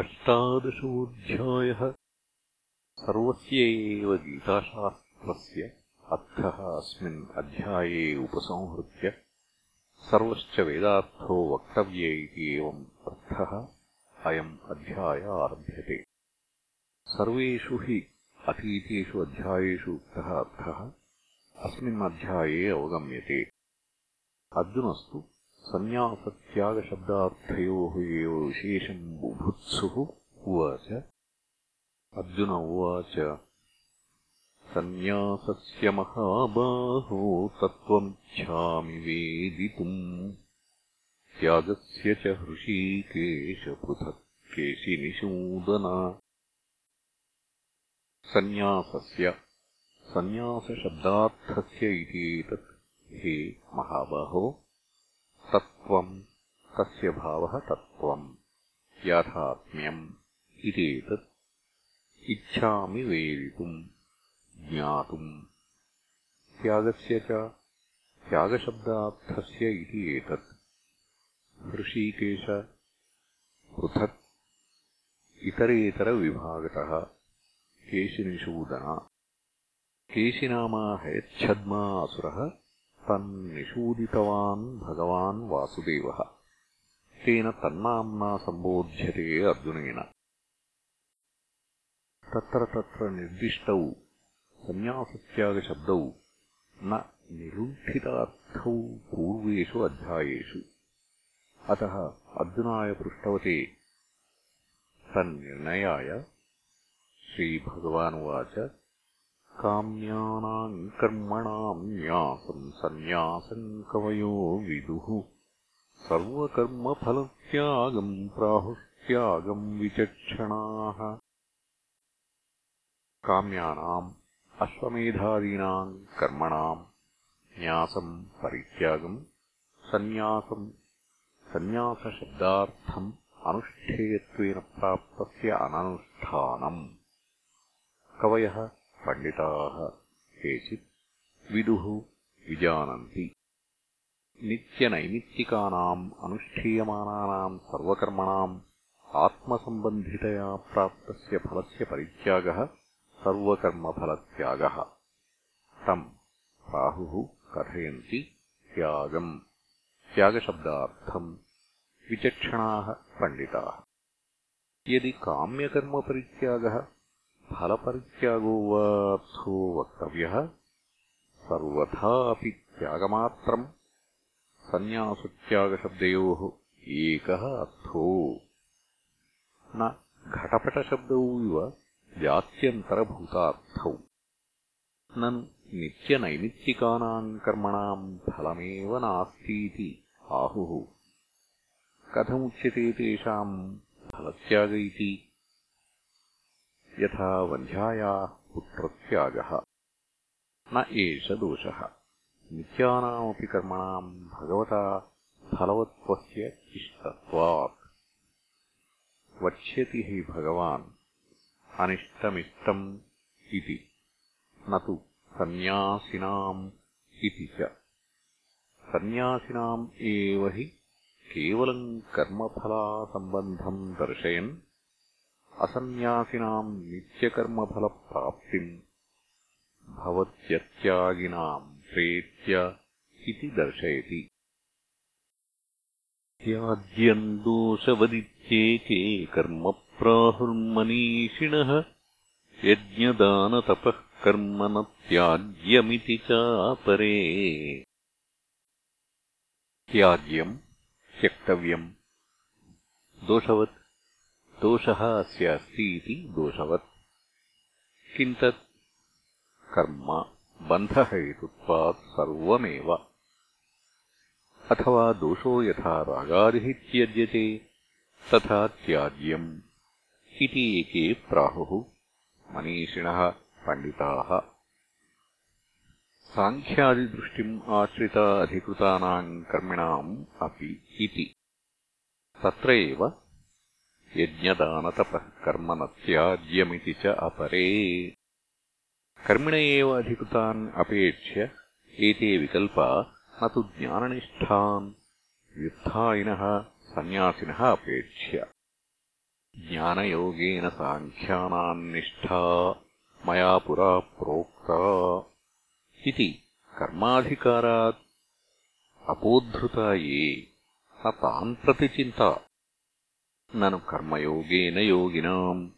अष्टादशोऽध्यायः सर्वस्य एव गीताशास्त्रस्य अर्थः अस्मिन् अध्याये उपसंहृत्य सर्वश्च वेदार्थो वक्तव्य इति एवम् अर्थः अयम् अध्याय आरभ्यते। सर्वेषु हि अतीतेषु अध्यायेषु उक्तः अर्थः अस्मिन् अध्याये अवगम्यते। अर्जुनस्तु सन्न्यासत्यागशब्दार्थयोः एव विशेषम् बुभुत्सुः उवाच। अर्जुन उवाच सन्न्यासस्य महाबाहो तत्त्वमिच्छामि वेदितुम्। त्यागस्य च हृषीकेशपृथक् केशिनिषूदन सन्न्यासस्य सन्न्यासशब्दार्थस्य इति एतत्। हे महाबाहो तत्त्वम्। तस्य भावः तत्त्वम्। याथात्म्यम् इत्येतत् इच्छामि वेदितुम् ज्ञातुम्। त्यागस्य च त्यागशब्दार्थस्य इति एतत्। हृषीकेश पृथक्। इतरेतरविभागतः। केशिनिषूदना। केशिनामा हयच्छद्मा असुरः तन्निषूदितवान् भगवान् वासुदेवः। तेन तन्नाम्ना सम्बोध्यते अर्जुनेन। तत्र तत्र निर्दिष्टौ सन्न्यासत्यागशब्दौ न निरुद्धितार्थौ पूर्वेषु अध्यायेषु। अतः अर्जुनाय पृष्टवते तन्निर्णयाय श्रीभगवानुवाच काम्यानाम् कर्मणाम् न्यासम् सन्न्यासम् कवयो विदुः। सर्वकर्मफलत्यागम् प्राहुस्त्यागम् विचक्षणाः। काम्यानाम् अश्वमेधादीनाम् कर्मणाम् न्यासम् परित्यागम् सन्न्यासम् सन्न्यासशब्दार्थम् अनुष्ठेयत्वेन प्राप्तस्य अननुष्ठानम्। कवयः पण्डिताः केचित् विदुः विजानन्ति। नित्यनैमित्तिकानाम् अनुष्ठीयमानानाम् सर्वकर्मणाम् आत्मसम्बन्धितया प्राप्तस्य फलस्य परित्यागः सर्वकर्मफलत्यागः। तम् प्राहुः कथयन्ति त्यागम्। त्यागशब्दार्थम् विचक्षणाः पण्डिताः। यदि काम्यकर्मपरित्यागः फलपरित्यागो वार्थो वक्तव्यः। सर्वथा अपि त्यागमात्रम्। सन्न्यासत्यागशब्दयोः एकः अर्थो। न घटपटशब्दौ इव जात्यन्तरभूतार्थौ। ननु नित्यनैमित्तिकानाम् कर्मणाम् फलमेव नास्तीति आहुः। कथमुच्यते तेषाम् फलत्याग? इति यथा वन्ध्यायाः पुत्रत्यागः न एष दोषः। नित्यानामपि कर्मणाम् भगवता फलवत्त्वस्य इष्टत्वात्। वक्ष्यति हि भगवान् अनिष्टमिष्टम् इति। न तु सन्न्यासिनाम् इति च। सन्न्यासिनाम् एव हि केवलम् कर्मफलासम्बन्धम् दर्शयन् असन्न्यासिनाम् नित्यकर्मफलप्राप्तिम् भवत्यत्यागिनाम् प्रेत्य इति दर्शयति। त्याज्यम् दोषवदित्येके कर्म प्राहुर्मनीषिणः यज्ञदानतपः कर्म न त्याज्यमिति चापरे। त्याज्यम् त्यक्तव्यम्। दोषवत् दोषः अस्य अस्ति इति दोषवत्। किम् तत् कर्म बन्धहेतुत्वात् सर्वमेव। अथवा दोषो यथा रागादिः त्यज्यते तथा त्याज्यम् इति एके प्राहुः मनीषिणः पण्डिताः। साङ्ख्यादिदृष्टिम् आश्रिता अधिकृतानाम् कर्मिणाम् अपि इति। तत्र एव यज्ञदानतपः कर्म न त्याज्यमिति च अपरे कर्मिण एव अधिकृतान् अपेक्ष्य एते विकल्पा न तु ज्ञाननिष्ठान् व्युत्थायिनः सन्न्यासिनः अपेक्ष्य ज्ञानयोगेन साङ्ख्यानाम् निष्ठा मया पुरा प्रोक्ता इति कर्माधिकारात् अपोद्धृता ये न तान् प्रति चिन्ता ननु कर्मयोगेन योगिनाम्।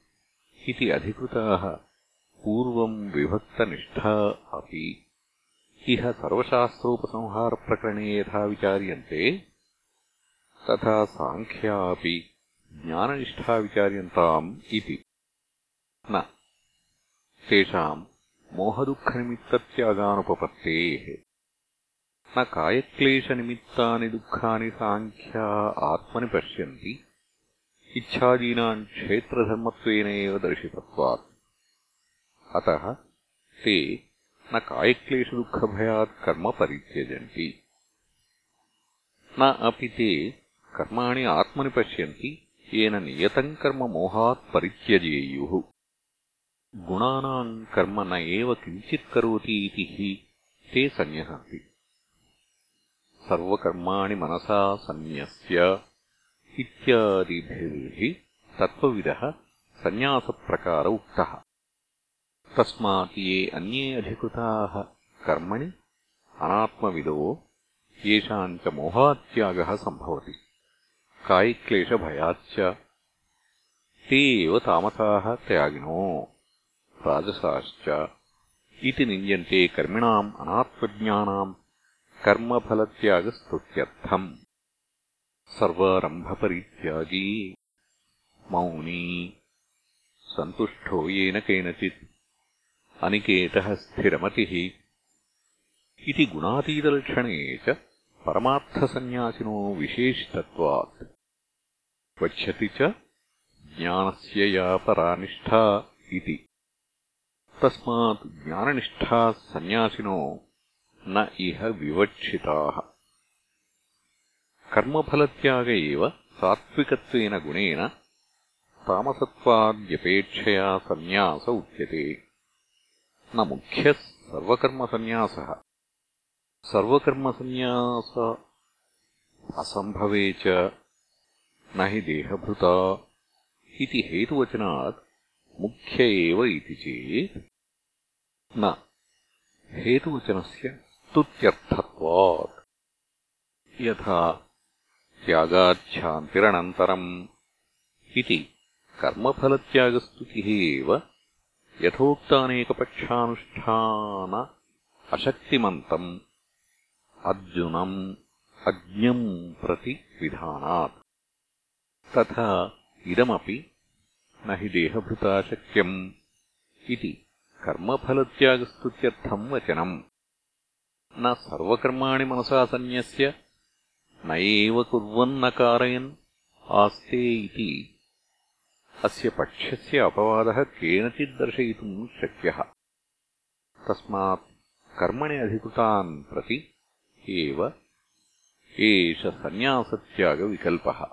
इति अधिकृताः पूर्वम् विभक्तनिष्ठा अपि। इह सर्वशास्त्रोपसंहारप्रकरणे यथा विचार्यन्ते तथा साङ्ख्या अपि ज्ञाननिष्ठा विचार्यन्ताम् इति। न। तेषाम् मोहदुःखनिमित्तत्यागानुपपत्तेः। न कायक्लेशनिमित्तानि दुःखानि साङ्ख्या आत्मनि पश्यन्ति इच्छादीनाम् क्षेत्रधर्मत्वेन एव दर्शितत्वात्। अतः ते न कायक्लेशदुःखभयात् कर्म परित्यजन्ति। न अपि ते कर्माणि आत्मनि पश्यन्ति येन नियतम् कर्म मोहात् परित्यजेयुः। गुणानाम् कर्म न एव किञ्चित् करोति इति हि ते सन्न्यसन्ति सर्वकर्माणि मनसा सन्न्यस्य इत्यादिभिः तत्त्वविदः सन्न्यासप्रकार उक्तः। तस्मात् ये अन्ये अधिकृताः कर्मणि अनात्मविदो येषाम् च मोहात्यागः सम्भवति। कायिक्लेशभयाच्च। ते एव तामसाः त्यागिनो। राजसाश्च। इति निन्द्यन्ते कर्मिणाम् अनात्मज्ञानाम् कर्मफलत्यागस्तुत्यर्थम् सर्वारम्भपरित्यागी। मौनी। सन्तुष्टो येन केनचित्। अनिकेतः स्थिरमतिः। इति गुणातीतलक्षणे च परमार्थसन्न्यासिनो विशेषितत्वात्। वक्ष्यति च ज्ञानस्य या परानिष्ठा इति। तस्मात् ज्ञाननिष्ठाः सन्न्यासिनो न इह विवक्षिताः कर्मफलत्याग एव सात्विकत्वेन गुणेन तामसत्वाद्यपेक्षया सन्न्यास उच्यते। न मुख्यः सर्वकर्मसन्न्यासः। सर्वकर्मसन्न्यास असम्भवे च न हि देहभृता इति हेतुवचनात् मुख्य एव इति चेत् न। हेतुवचनस्य स्तुत्यर्थत्वात्। यथा त्यागाच्छान्तिरनन्तरम् इति कर्मफलत्यागस्तुतिः एव यथोक्तानेकपक्षानुष्ठान अशक्तिमन्तम् अर्जुनम् अज्ञम् प्रति विधानात् तथा इदमपि न हि देहभृता शक्यम् इति कर्मफलत्यागस्तुत्यर्थम् वचनम् न सर्वकर्माणि मनसा सन्न्यस्य न एव कुर्वन्न कारयन् आस्ते इति। अस्य पक्षस्य अपवादः केनचिद्दर्शयितुम् शक्यः। तस्मात् कर्मणि अधिकृतान् प्रति एव एष सन्न्यासत्यागविकल्पः।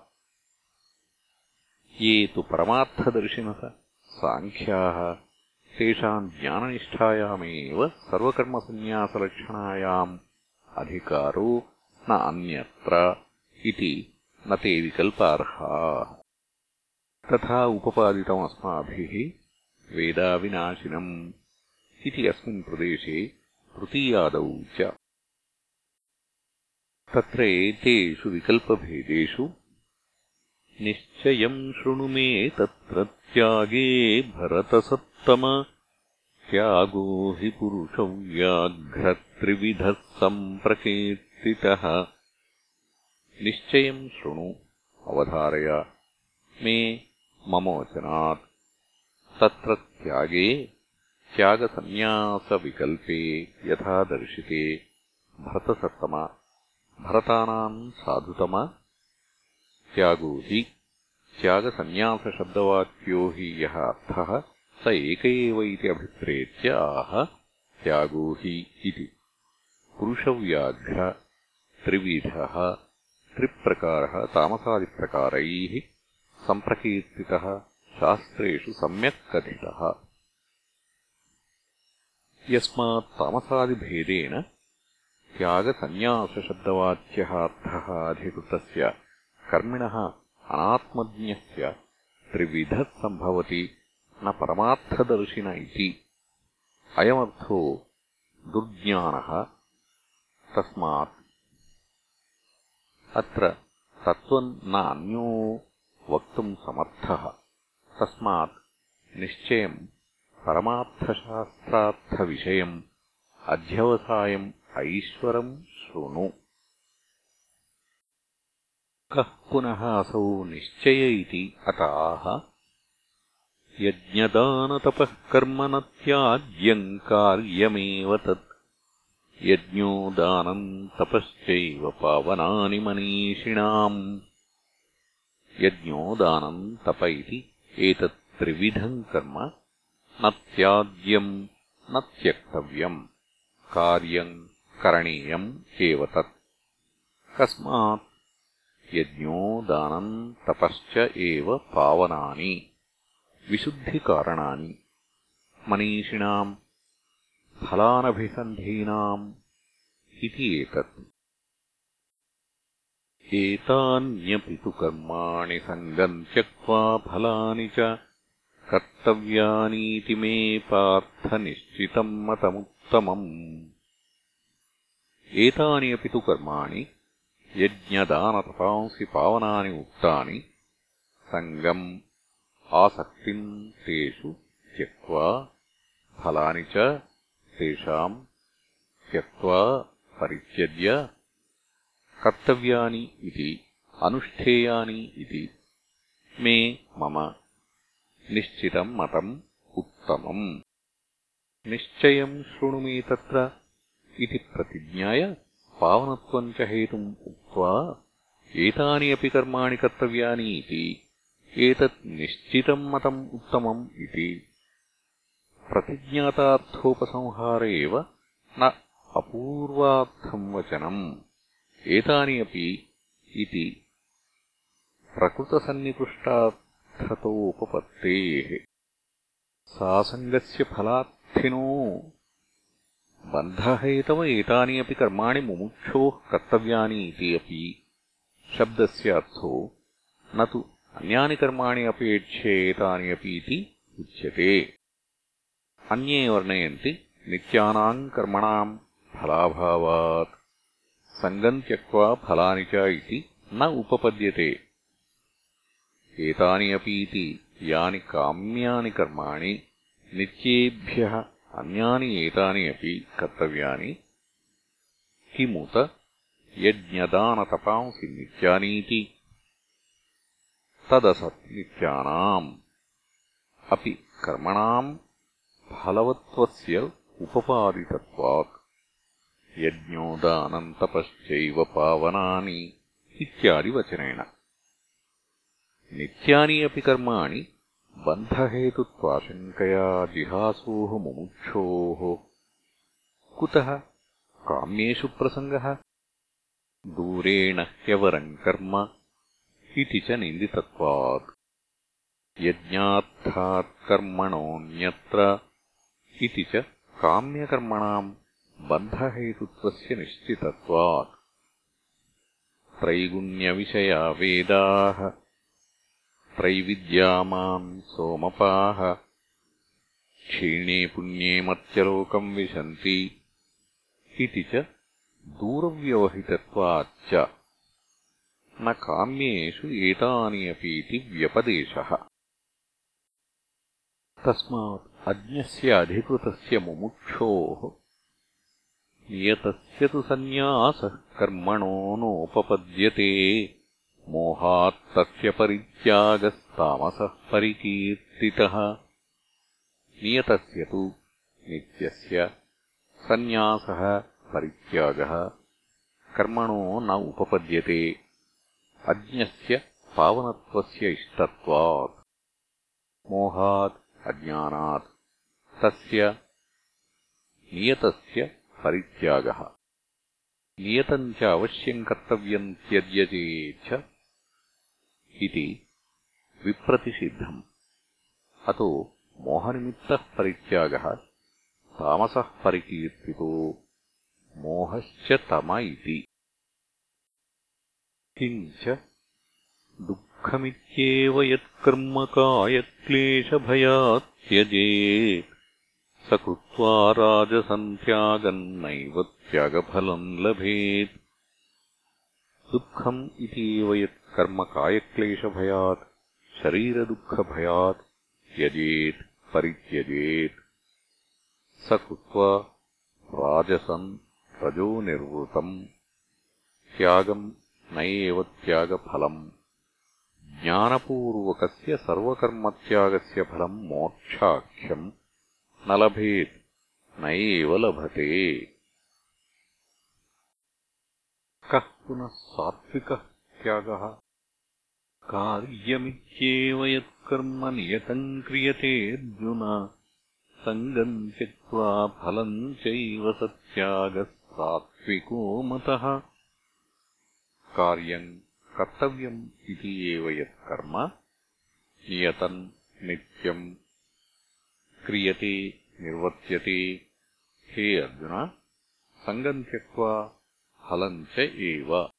ये तु परमार्थदर्शिनः साङ्ख्याः तेषाम् ज्ञाननिष्ठायामेव सर्वकर्मसन्न्यासलक्षणायाम् अधिकारो न अन्यत्र इति न ते विकल्पार्हाः। तथा उपपादितमस्माभिः वेदाविनाशिनम् इति अस्मिन् प्रदेशे तृतीयादौ च। तत्र एतेषु विकल्पभेदेषु निश्चयम् शृणु मे तत्र त्यागे भरतसत्तम। त्यागो हि पुरुषव्याघ्रत्रिविधः सम्प्रकीर्तितः निश्चयम् शृणु अवधारय। मे मम वचनात् तत्र त्यागे त्यागसन्न्यासविकल्पे यथा दर्शिते। भरतसत्तम। भरतानाम् साधुतम। त्यागो हि त्यागसन्न्यासशब्दवाक्यो हि यः अर्थः स एक एव इति अभिप्रेत्य आह त्यागो हि इति। पुरुषव्याघ्र त्रिविधः, त्रिप्रकारः, तामसादिप्रकारैः सम्प्रकीर्तितः, शास्त्रेषु सम्यक् कथितः। यस्मात् तामसादिभेदेन त्यागसन्न्यासशब्दवाच्यः अर्थः अधिकृतस्य कर्मिणः अनात्मज्ञस्य त्रिविधः सम्भवति न परमार्थदर्शिन इति। अयमर्थो दुर्ज्ञानः तस्मात् अत्र तत्त्वम् न अन्यो वक्तुम् समर्थः। तस्मात् निश्चयम् परमार्थशास्त्रार्थविषयम् अध्यवसायम् ऐश्वरम् शृणु। कः पुनः असौ निश्चय इति अताः? यज्ञदानतपः कर्म न त्याज्यम् कार्यमेव तत् यज्ञो दानम् तपश्चैव पावनानि मनीषिणाम्। यज्ञो दानम् तप इति एतत् त्रिविधम् कर्म। न त्याज्यम् न त्यक्तव्यम् कार्यम् करणीयम् एव तत्। कस्मात् यज्ञो दानम् तपश्च एव पावनानि। विशुद्धिकारणानि। मनीषिणाम् फलानभिसन्धीनाम् इति एतत्। एतान्यपि तु कर्माणि सङ्गम् त्यक्त्वा फलानि च कर्तव्यानीति मे पार्थनिश्चितम् मतमुत्तमम्। एतानि अपि तु कर्माणि यज्ञदानतपांसि पावनानि उक्तानि सङ्गम् आसक्तिम् तेषु त्यक्त्वा फलानि च तेषाम् त्यक्त्वा परित्यज्य कर्तव्यानि इति अनुष्ठेयानि इति मे मम निश्चितम् मतम् उत्तमम् निश्चयम् शृणु मे तत्र इति प्रतिज्ञाय पावनत्वम् च हेतुम् उक्त्वा एतानि अपि कर्माणि कर्तव्यानि इति एतत् निश्चितम् मतम् उत्तमम् इति प्रतिज्ञातार्थोपसंहार एव न अपूर्वार्थम् वचनम् एतानि अपि इति प्रकृतसन्निकृष्टार्थतोपपत्तेः सासङ्गस्य फलार्थिनो बन्धहेतव एतानि अपि कर्माणि मुमुक्षोः कर्तव्यानि इति अपि शब्दस्य अर्थो न तु अन्यानि कर्माणि अपेक्ष्य एतानि अपि इति उच्यते అన్యే వర్ణయంతి నిత్యానాం కర్మణాం ఫలాభావాత్ సంగం త్యక్వా ఫలాని చ ఇది న ఉపపద్యతే ఏతాని అపీతి యాని కామ్యాని కర్మాణి నిత్యేభ్యః అన్యాని ఏతాని అపి కర్తవ్యాని కిముత యజ్ఞదానతపాంసి నిత్యానీతి తదసత్ నిత్యానాం అపి కర్మణాం फलवत्त्वस्य उपपादितत्वात् यज्ञोदानन्तपश्चैव पावनानि इत्यादिवचनेन। नित्यानि अपि कर्माणि बन्धहेतुत्वाशङ्कया जिहासोः मुमुक्षोः। कुतः? काम्येषु प्रसङ्गः? दूरेण ह्यवरम् कर्म इति च निन्दितत्वात्। यज्ञार्थात् कर्मणोऽन्यत्र इति च काम्यकर्मणाम् बन्धहेतुत्वस्य निश्चितत्वात्। त्रैगुण्यविषया वेदाः त्रैविद्यामान् सोमपाः क्षीणे पुण्ये मत्यलोकम् विशन्ति इति च दूरव्यवहितत्वाच्च न काम्येषु एतानि अपीति व्यपदेशः। तस्मात् अज्ञस्य अधिकृतस्य मुमुक्षोः। नियतस्य तु सन्न्यासः कर्मणो नोपपद्यते। मोहात्तस्य परित्यागस्तामसः परिकीर्तितः। नियतस्य तु नित्यस्य सन्न्यासः परित्यागः। कर्मणो न उपपद्यते। अज्ञस्य पावनत्वस्य इष्टत्वात्। मोहात् अज्ञानात्। तस्य नियतस्य परित्यागः। नियतम् च अवश्यम् कर्तव्यम् त्यज्यते च इति विप्रतिषिद्धम्। अतो मोहनिमित्तः परित्यागः तामसः परिकीर्तितो मोहश्च तम इति। किञ्च दुःखमित्येव यत्कर्मकायक्लेशभयात् त्यजेत् स कृत्वा राजसन्त्यागम् नैव त्यागफलम् लभेत्। दुःखम् इत्येव यत्कर्मकायक्लेशभयात् शरीरदुःखभयात् त्यजेत् परित्यजेत्। स कृत्वा राजसम् रजोनिर्वृतम् त्यागम् न एव त्यागफलम् ज्ञानपूर्वकस्य सर्वकर्मत्यागस्य फलम् मोक्षाख्यम् न लभेत् न एव लभते। कः पुनः सात्विकः त्यागः? कार्यमित्येव यत्कर्म नियतम् क्रियते अर्जुन सङ्गम् त्यक्त्वा फलम् चैव सत्यागः सात्विको मतः। कार्यम् कर्तव्यम् इति एव यत्कर्म नियतम् नित्यम् क्रियते निर्वर्त्यते। हे अर्जुन सङ्गम् त्यक्त्वा फलम् च एव।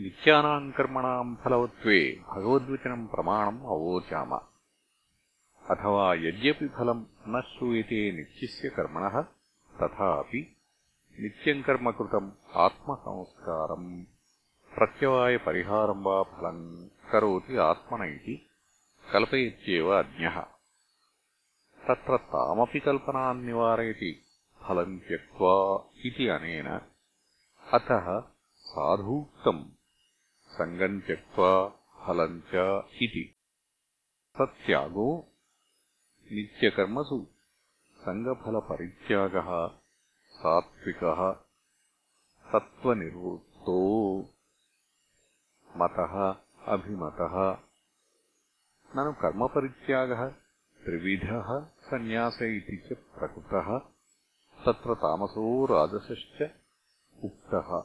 नित्यानाम् कर्मणाम् फलवत्वे भगवद्वचनम् प्रमाणम् अवोचाम। अथवा यद्यपि फलम् न श्रूयते नित्यस्य कर्मणः तथापि नित्यम् कर्म कृतम् आत्मसंस्कारम् प्रत्यवायपरिहारम् वा फलम् करोति आत्मन इति कल्पयत्येव अज्ञः तत्र तामपि कल्पनान् निवारयति फलम् त्यक्त्वा इति अनेन। अतः साधूक्तम् सङ्गम् त्यक्त्वा फलम् च इति। सत्यागो नित्यकर्मसु सङ्गफलपरित्यागः सात्विकः सत्त्वनिर्वृत्तो मतः अभिमतः। ननु कर्मपरित्यागः त्रिविधः सन्न्यास इति च प्रकृतः। तत्र तामसो राजसश्च उक्तः।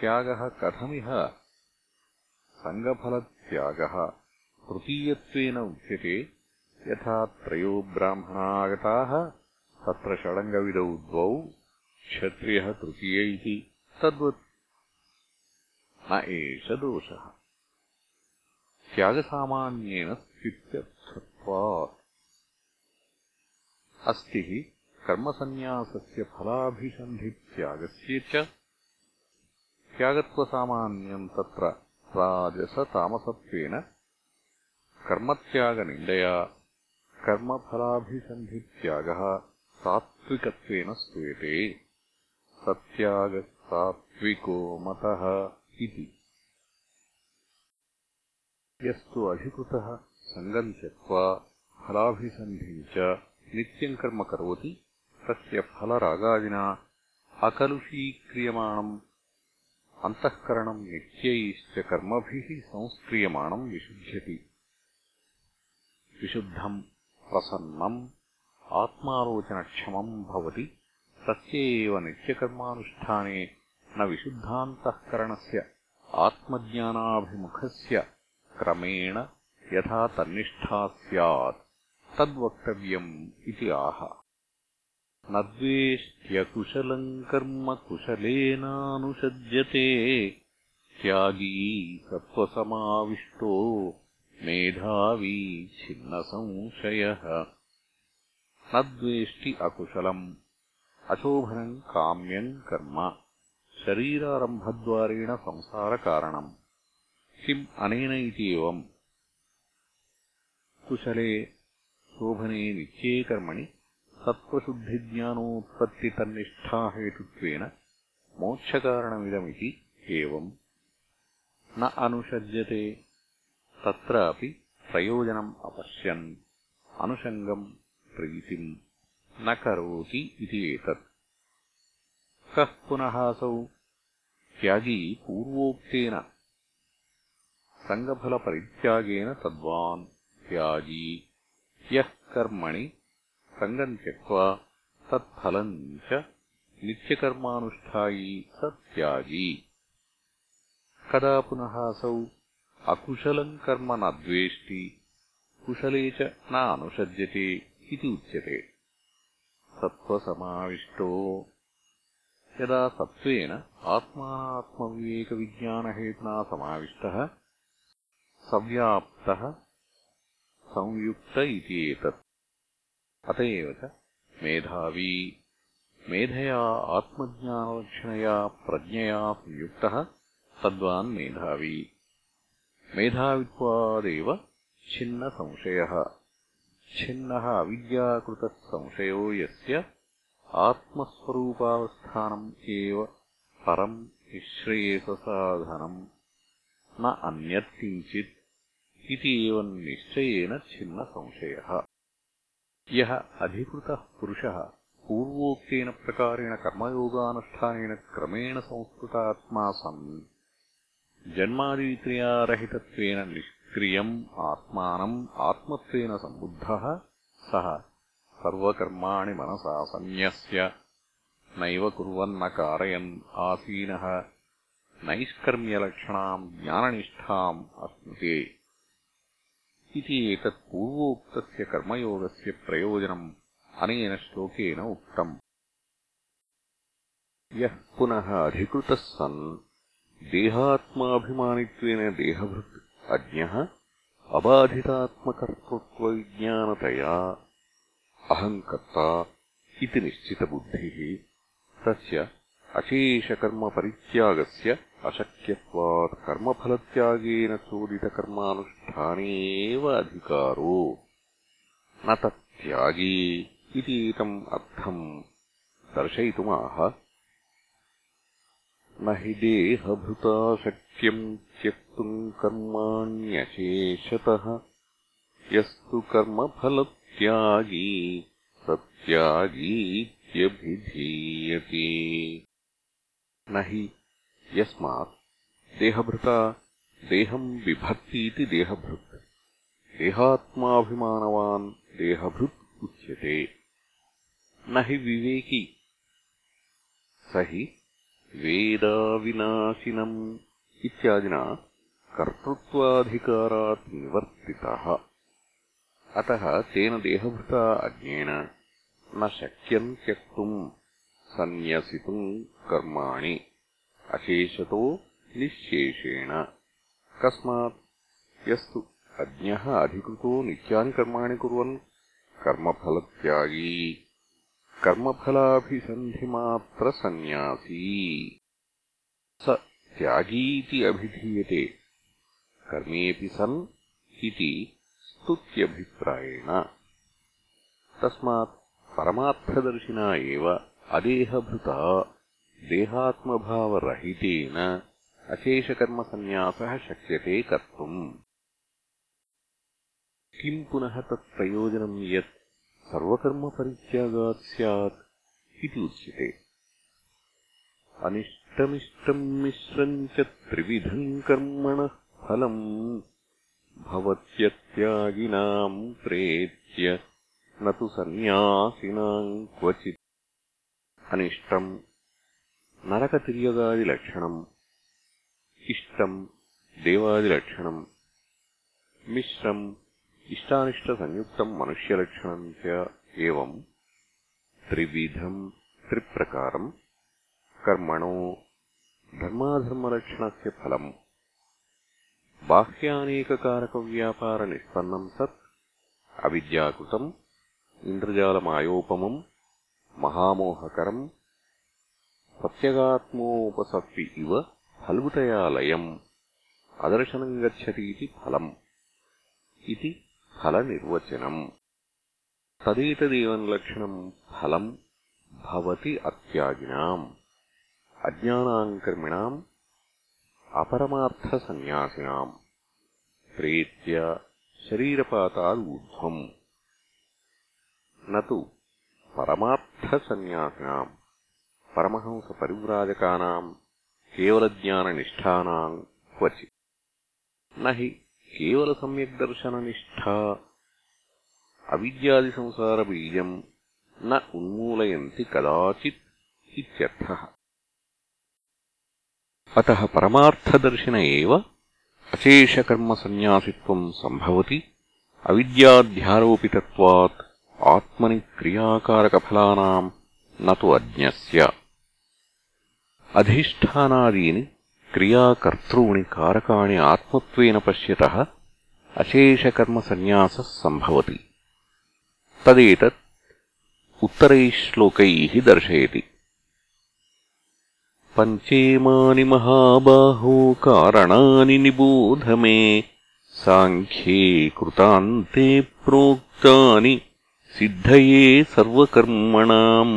त्यागः कथमिह? सङ्गफलत्यागः। तृतीयत्वेन उच्यते। यथा त्रयो ब्राह्मणागताः तत्र षडङ्गविदौ द्वौ क्षत्रियः तृतीय इति। तद्वत् एष दोषः। त्यागसामान्येन स्थित्यर्थत्वात्। अस्ति हि कर्मसन्न्यासस्य फलाभिसन्धित्यागस्य च त्यागत्वसामान्यम् तत्र राजसतामसत्वेन कर्मत्यागनिन्दया कर्मफलाभिसन्धित्यागः सात्विकत्वेन श्रूयते सत्यागसात्विको मतः इति यस्तु अधिकृतः सङ्गम् त्यक्त्वा फलाभिसन्धिम् च नित्यम् कर्म करोति तस्य फलरागादिना अकलुषीक्रियमाणम् अन्तःकरणम् नित्यैश्च कर्मभिः संस्क्रियमाणम् विशुध्यति विशुद्धम् प्रसन्नम् आत्मालोचनक्षमम् भवति तस्य एव नित्यकर्मानुष्ठाने न विशुद्धान्तःकरणस्य आत्मज्ञानाभिमुखस्य क्रमेण यथा तन्निष्ठा स्यात् तद्वक्तव्यम् इति आह। न द्वेष्ट्यकुशलम् कर्म कुशलेनानुषज्यते त्यागी सत्त्वसमाविष्टो मेधावी छिन्नसंशयः। न द्वेष्टि अकुशलम् अशोभनम् काम्यम् कर्म शरीरारम्भद्वारेण संसारकारणम् किम् अनेन इति एवम् कुशले शोभने नित्ये कर्मणि सत्त्वशुद्धिज्ञानोत्पत्तितन्निष्ठाहेतुत्वेन मोक्षकारणमिदमिति एवम् न अनुषज्यते तत्रापि प्रयोजनम् अपश्यन् अनुषङ्गम् प्रीतिम् न करोति इति एतत् कः पुनः असौ। त्यागी पूर्वोक्तेन। सङ्गफलपरित्यागेन तद्वान् त्यागी। यः कर्मणि सङ्गम् त्यक्त्वा तत्फलम् च नित्यकर्मानुष्ठायी स त्यागी कदा पुनः असौ? अकुशलम् कर्म न द्वेष्टि कुशले च न अनुषज्यते इति उच्यते। सत्त्वसमाविष्टो यदा सत्त्वेन आत्मात्मविवेकविज्ञानहेतुना समाविष्टः सव्याप्तः संयुक्त इति एतत् अत एव च मेधावी मेधया आत्मज्ञानलक्षणया प्रज्ञया संयुक्तः तद्वान् मेधावी मेधावित्वादेव छिन्नसंशयः छिन्नः अविद्याकृतः संशयो यस्य आत्मस्वरूपावस्थानम् एव परम् निःश्रेयससाधनम् न अन्यत् किञ्चित् इति एवम् निश्चयेन छिन्नसंशयः यः अधिकृतः पुरुषः पूर्वोक्तेन प्रकारेण कर्मयोगानुष्ठानेन क्रमेण संस्कृतात्मा सन् जन्मादिविक्रियारहितत्वेन निष्क्रियम् आत्मानम् आत्मत्वेन सम्बुद्धः सः सर्वकर्माणि मनसा सन्न्यस्य नैव कुर्वन्न कारयन् आसीनः नैष्कर्म्यलक्षणाम् ज्ञाननिष्ठाम् अश्नुते इति एतत् पूर्वोक्तस्य कर्मयोगस्य प्रयोजनम् अनेन श्लोकेन उक्तम् यः पुनः अधिकृतः सन् देहात्माभिमानित्वेन देहभृत् अज्ञः अबाधितात्मकर्तृत्वविज्ञानतया अहम् कर्ता इति निश्चितबुद्धिः। तस्य अशेषकर्मपरित्यागस्य अशक्यत्वात् कर्मफलत्यागेन चोदितकर्मानुष्ठाने एव अधिकारो। न तत् त्यागी इति अर्थम् दर्शयितुमाह। न हि देहभृता शक्यम् त्यक्तुम् कर्माण्यशेषतः। यस्तु कर्मफलत् कर्मफलत्यागी सत्यागीत्यभिधीयते न हि यस्मात् देहभृता देहम् बिभर्तीति देहभृत्। देहात्माभिमानवान् देहभृत् उच्यते। न हि विवेकी स हि वेदाविनाशिनम् इत्यादिना कर्तृत्वाधिकारात् निवर्तितः। अतः तेन देहभृता अज्ञेन न शक्यम् त्यक्तुम् सन्न्यसितुम् कर्माणि। अशेषतो निःशेषेण। कस्मात् यस्तु अज्ञः अधिकृतो नित्यानि कर्माणि कुर्वन् कर्मफलत्यागी। कर्मफलाभिसन्धिमात्रसन्न्यासी। स त्यागीति अभिधीयते। कर्मेऽपि सन् इति स्तुत्यभिप्रायेण तस्मात् परमार्थदर्शिना एव अदेहभृता देहात्मभावरहितेन अशेषकर्मसन्न्यासः शक्यते कर्तुम्। किम् पुनः तत्प्रयोजनम् यत् सर्वकर्मपरित्यागात् स्यात् इति उच्यते। अनिष्टमिष्टम् मिश्रम् च त्रिविधम् कर्मणः फलम् भवत्यत्यागिनाम् प्रेत्य न तु सन्न्यासिनाम् क्वचित् अनिष्टम् नरकतिर्यगादिलक्षणम् इष्टम् देवादिलक्षणम् मिश्रम् इष्टानिष्टसंयुक्तम् मनुष्यलक्षणम् च एवम् त्रिविधम् त्रिप्रकारम् कर्मणो धर्माधर्मलक्षणस्य फलम् బాహ్యానేకకారకవ్యాపారనిష్పన్నం సత్ అవిద్యాకృతం ఇంద్రజాలమాయోపమం మహామోహకరం ప్రత్యగాత్మోపసత్తి ఇవ ఫల్గుతయాలయం అదర్శనం గచ్చతీతి ఫలం ఇది ఫల ఫలనిర్వచనం తదేతదేవన్లక్షణం ఫలం భవతి అత్యాగినాం అజ్ఞానాంకర్మిణాం అపరమార్థసన్యాసినాం. ప్రేత్యా శరీరపాతాదూర్ధ్వం నతు పరమార్థసన్యాసినాం. పరమహంసపరివ్రాజకానాం. కేవలజ్ఞాననిష్టానా క్వచి. నహి అవిద్యాది సంసారబీజం న ఉన్మూలయంతి కదాచిత్ ఇత్యర్థః. न उन्मूलयन्ति कदाचित् इत्यर्थः अतः परमार्थदर्शन एव अशेषकर्मसन्न्यासित्वम् सम्भवति अविद्याध्यारोपितत्वात् आत्मनि क्रियाकारकफलानाम् न तु अज्ञस्य अधिष्ठानादीनि क्रियाकर्तॄणि कारकाणि आत्मत्वेन पश्यतः अशेषकर्मसन्न्यासः सम्भवति तदेतत् उत्तरैः श्लोकैः दर्शयति पञ्चेमानि महाबाहो कारणानि निबोध मे साङ्ख्ये कृतान्ते प्रोक्तानि सिद्धये सर्वकर्मणाम्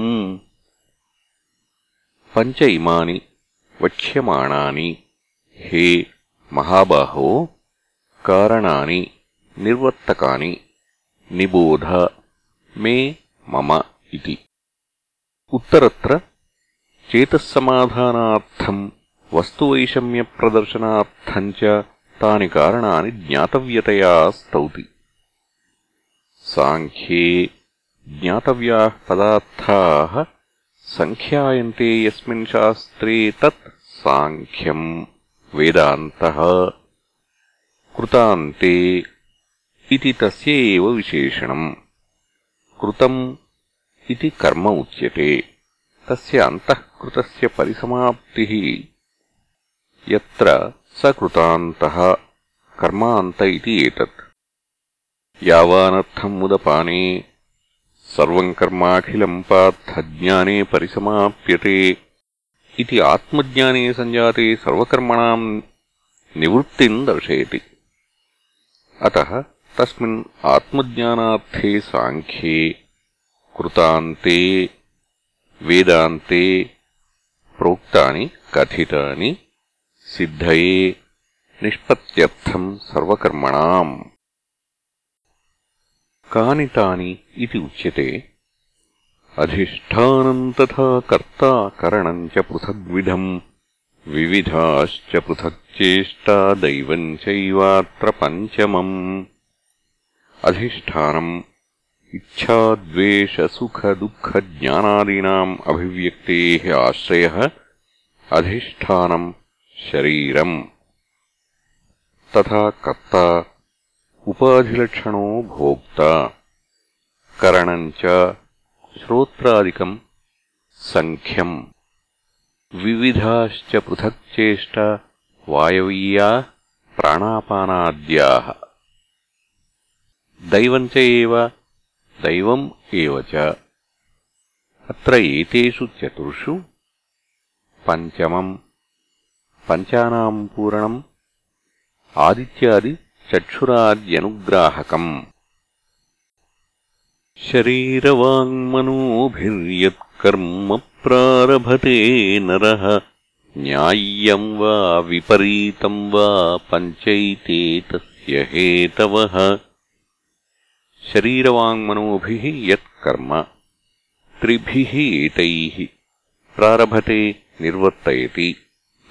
पञ्च इमानि वक्ष्यमाणानि हे महाबाहो कारणानि निर्वर्तकानि निबोध मे मम इति उत्तरत्र చేతస్సమాధానార్థం వస్తువైషమ్యప్రదర్శనార్థం చ తాని కారణాని జ్ఞాతవ్యతయా స్తౌతి సాంఖ్యే జ్ఞాతవ్యాः పదార్థాः సంఖ్యాయంతే యస్మిన్ శాస్త్రే తత్ సాంఖ్యం వేదాन्तः కృతాంతే ఇది తస్య ఏవ విశేషణం కృతం ఇది కర్మ ఉచ్యతే తస్య అంతః कृतस्य परिसमाप्तिः। यत्र स कृतान्तः कर्मान्त इति एतत्। यावानर्थमुदपाने सर्वम् कर्माखिलम् पार्थज्ञाने परिसमाप्यते इति आत्मज्ञाने सञ्जाते सर्वकर्मणाम् निवृत्तिम् दर्शयति। अतः तस्मिन् आत्मज्ञानार्थे साङ्ख्ये कृतान्ते, वेदान्ते ప్రోక్తాని కథితాని సిద్ధయే నిష్పత్త్యర్థం సర్వకర్మణాం. కాని తాని ఇది ఉచ్యతే అధిష్టానం తథా కర్తా కరణం చ పృథగ్విధం వివిధాశ్చ పృథక్చేష్టా దైవం చైవాత్ర పంచమం. అధిష్టానం इच्छाद्वेषसुखदुःखज्ञानादीनाम् अभिव्यक्तेः आश्रयः अधिष्ठानम् शरीरम्। तथा कर्ता उपाधिलक्षणो भोक्ता। करणम् च श्रोत्रादिकम् सङ्ख्यम्। विविधाश्च पृथक्चेष्टा वायवीया प्राणापानाद्याः। दैवम् च एव दैवम् एव च अत्र एतेषु चतुर्षु पञ्चमम् पञ्चानाम् पूरणम् आदित्यादिचक्षुराद्यनुग्राहकम् शरीरवाङ्मनोभिर्यत्कर्म प्रारभते नरः न्याय्यम् वा विपरीतम् वा पञ्चैते तस्य हेतवः శరీరవాङ्మనోభిः యత్కర్మ త్రిభిः ప్రారభతే నిర్వర్తయతి.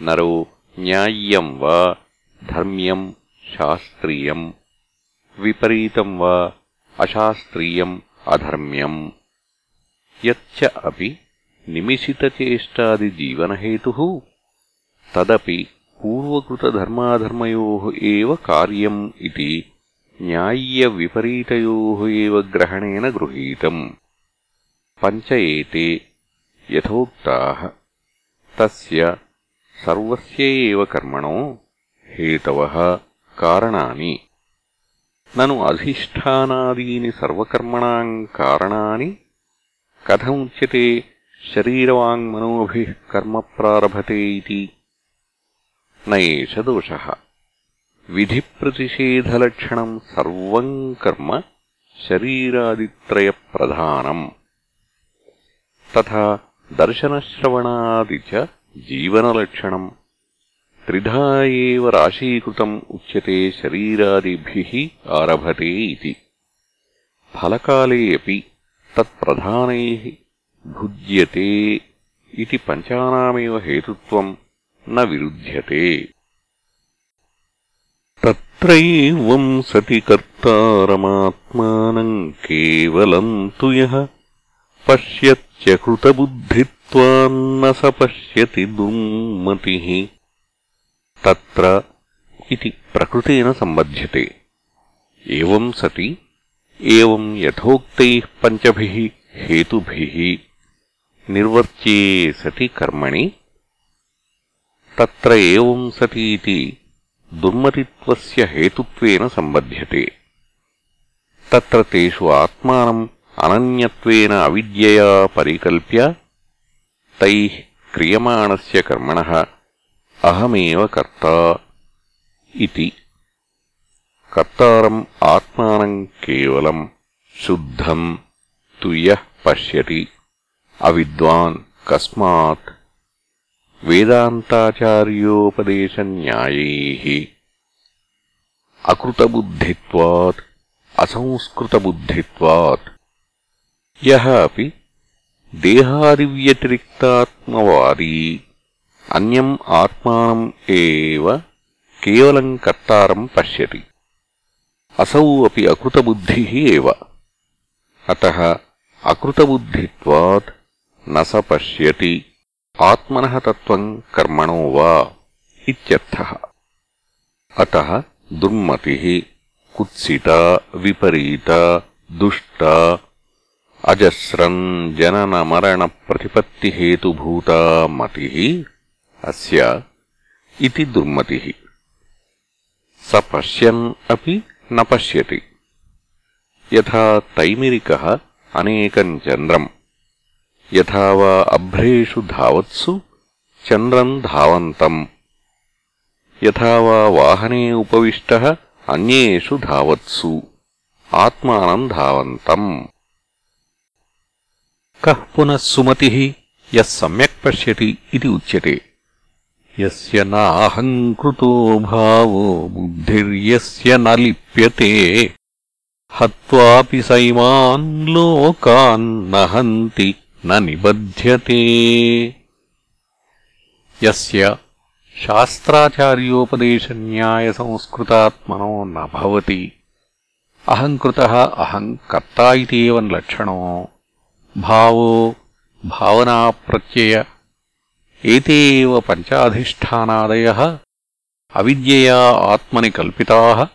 నరో న్యాయ్యం వా ధర్మ్యం శాస్త్రీయం. విపరీతం వా అశాస్త్రీయం అధర్మ్యం. యచ్చ అపి నిమిషితచేష్టాదిజీవనహేతు తదపి పూర్వకృతర్మాధర్మయో కార్యం ఇది. न्याय्यविपरीतयोः एव ग्रहणेन गृहीतम् पञ्च एते यथोक्ताः तस्य सर्वस्य एव कर्मणो हेतवः कारणानि ननु अधिष्ठानादीनि सर्वकर्मणाम् कारणानि कथमुच्यते शरीरवाङ्मनोभिः कर्म प्रारभते इति न एष విధిప్రతిషేధలక్షణం సర్వం కర్మ శరీరాదిత్రయప్రధానం. తథా దర్శనశ్రవణాది జీవనలక్షణం. త్రిధా ఏవ రాశీకృతం ఉచ్యతే శరీరాదిభిః ఆరభతే ఇతి ఫలకాలే అపి తత్ప్రధానై భుజ్యతే ఇది పంచానామేవ హేతుత్వం న విరుధ్యతే. तत्रैवम् सति कर्तारमात्मानम् केवलम् तु यः। पश्यच्चकृतबुद्धित्वान्न स पश्यति दुर्मतिः। तत्र इति प्रकृतेन सम्बध्यते। एवम् सति एवम् यथोक्तैः पञ्चभिः हेतुभिः निर्वर्त्ये सति कर्मणि। तत्र एवम् सतीति దుర్మతిత్వస్య హేతుత్వేన సంబధ్యతే. తత్ర తేషు ఆత్మానం అనన్యత్వేన అవిద్యయా పరికల్ప్య తైః క్రియమాణస్య కర్మణः అహమేవ కర్త ఇతి కర్తారం ఆత్మానం కేవలం శుద్ధం తు యః పశ్యతి అవిద్వాన్ కస్మాత్ वेदान्ताचार्योपदेशन्यायैः अकृतबुद्धित्वात् असंस्कृतबुद्धित्वात्। यः अपि देहादिव्यतिरिक्तात्मवादी अन्यम् आत्मानम् एव केवलम् कर्तारम् पश्यति। असौ अपि अकृतबुद्धिः एव। अतः अकृतबुद्धित्वात् न स पश्यति। ఆత్మనః తత్వం కర్మణో వా ఇత్యర్థः అతः దుర్మతిः కుత్సితా విపరీతా దుష్టా అజస్రం జననమరణప్రతిపత్తిహేతుభూతా మతిः అస్య ఇది దుర్మతిः స పశ్యన్ అపి న పశ్యతి యథా తైమిరికः అనేకం చంద్రం యథా వా అభ్రేషు ధావత్సు చంద్రం ధావంతం. యథా వా వాహనే ఉపవిష్ట అన్యేషు ధావత్సు ఆత్మానం ధావంతం. కః పునః సుమతిः యः సమ్యక్ పశ్యతి ఇది ఉచ్యతే. యస్య నాహంకృతో భావో బుద్ధిర్యస్య న లిప్యతే హత్వాపి సైమాన్ లోకాన్ నహంతి న నిబధ్యతే. యస్య శాస్త్రాచార్యోపదేశన్యాయసంస్కృతాత్మనో న భవతి. అహంకృతः అహం కర్తా ఇతి ఏవ లక్షణో. భావో భావనాప్రత్యయ ఏతే ఏవ పంచాధిష్టానాదయः అవిద్యయా ఆత్మని కల్పితాः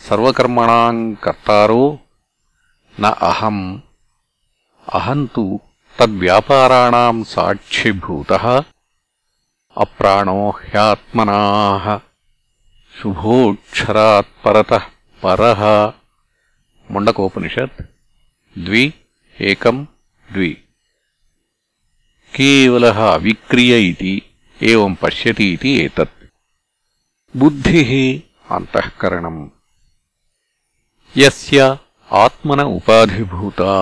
సర్వకర్మణాం కర్తారో. న అహం అహం తు తద్వ్యాపారాణాం సాక్షిభూతः అప్రాణో హ్యాత్మనాः శుభోక్షరాత్ పరతః పరः ముండకోపనిషత్ ద్వి ఏకం ద్వి కేవలः అవిక్రియ ఇతి ఏవం పశ్యతి ఇతి ఏతత్ బుద్ధిः అంతఃకరణం యస్య ఆత్మన ఉపాధిభూతా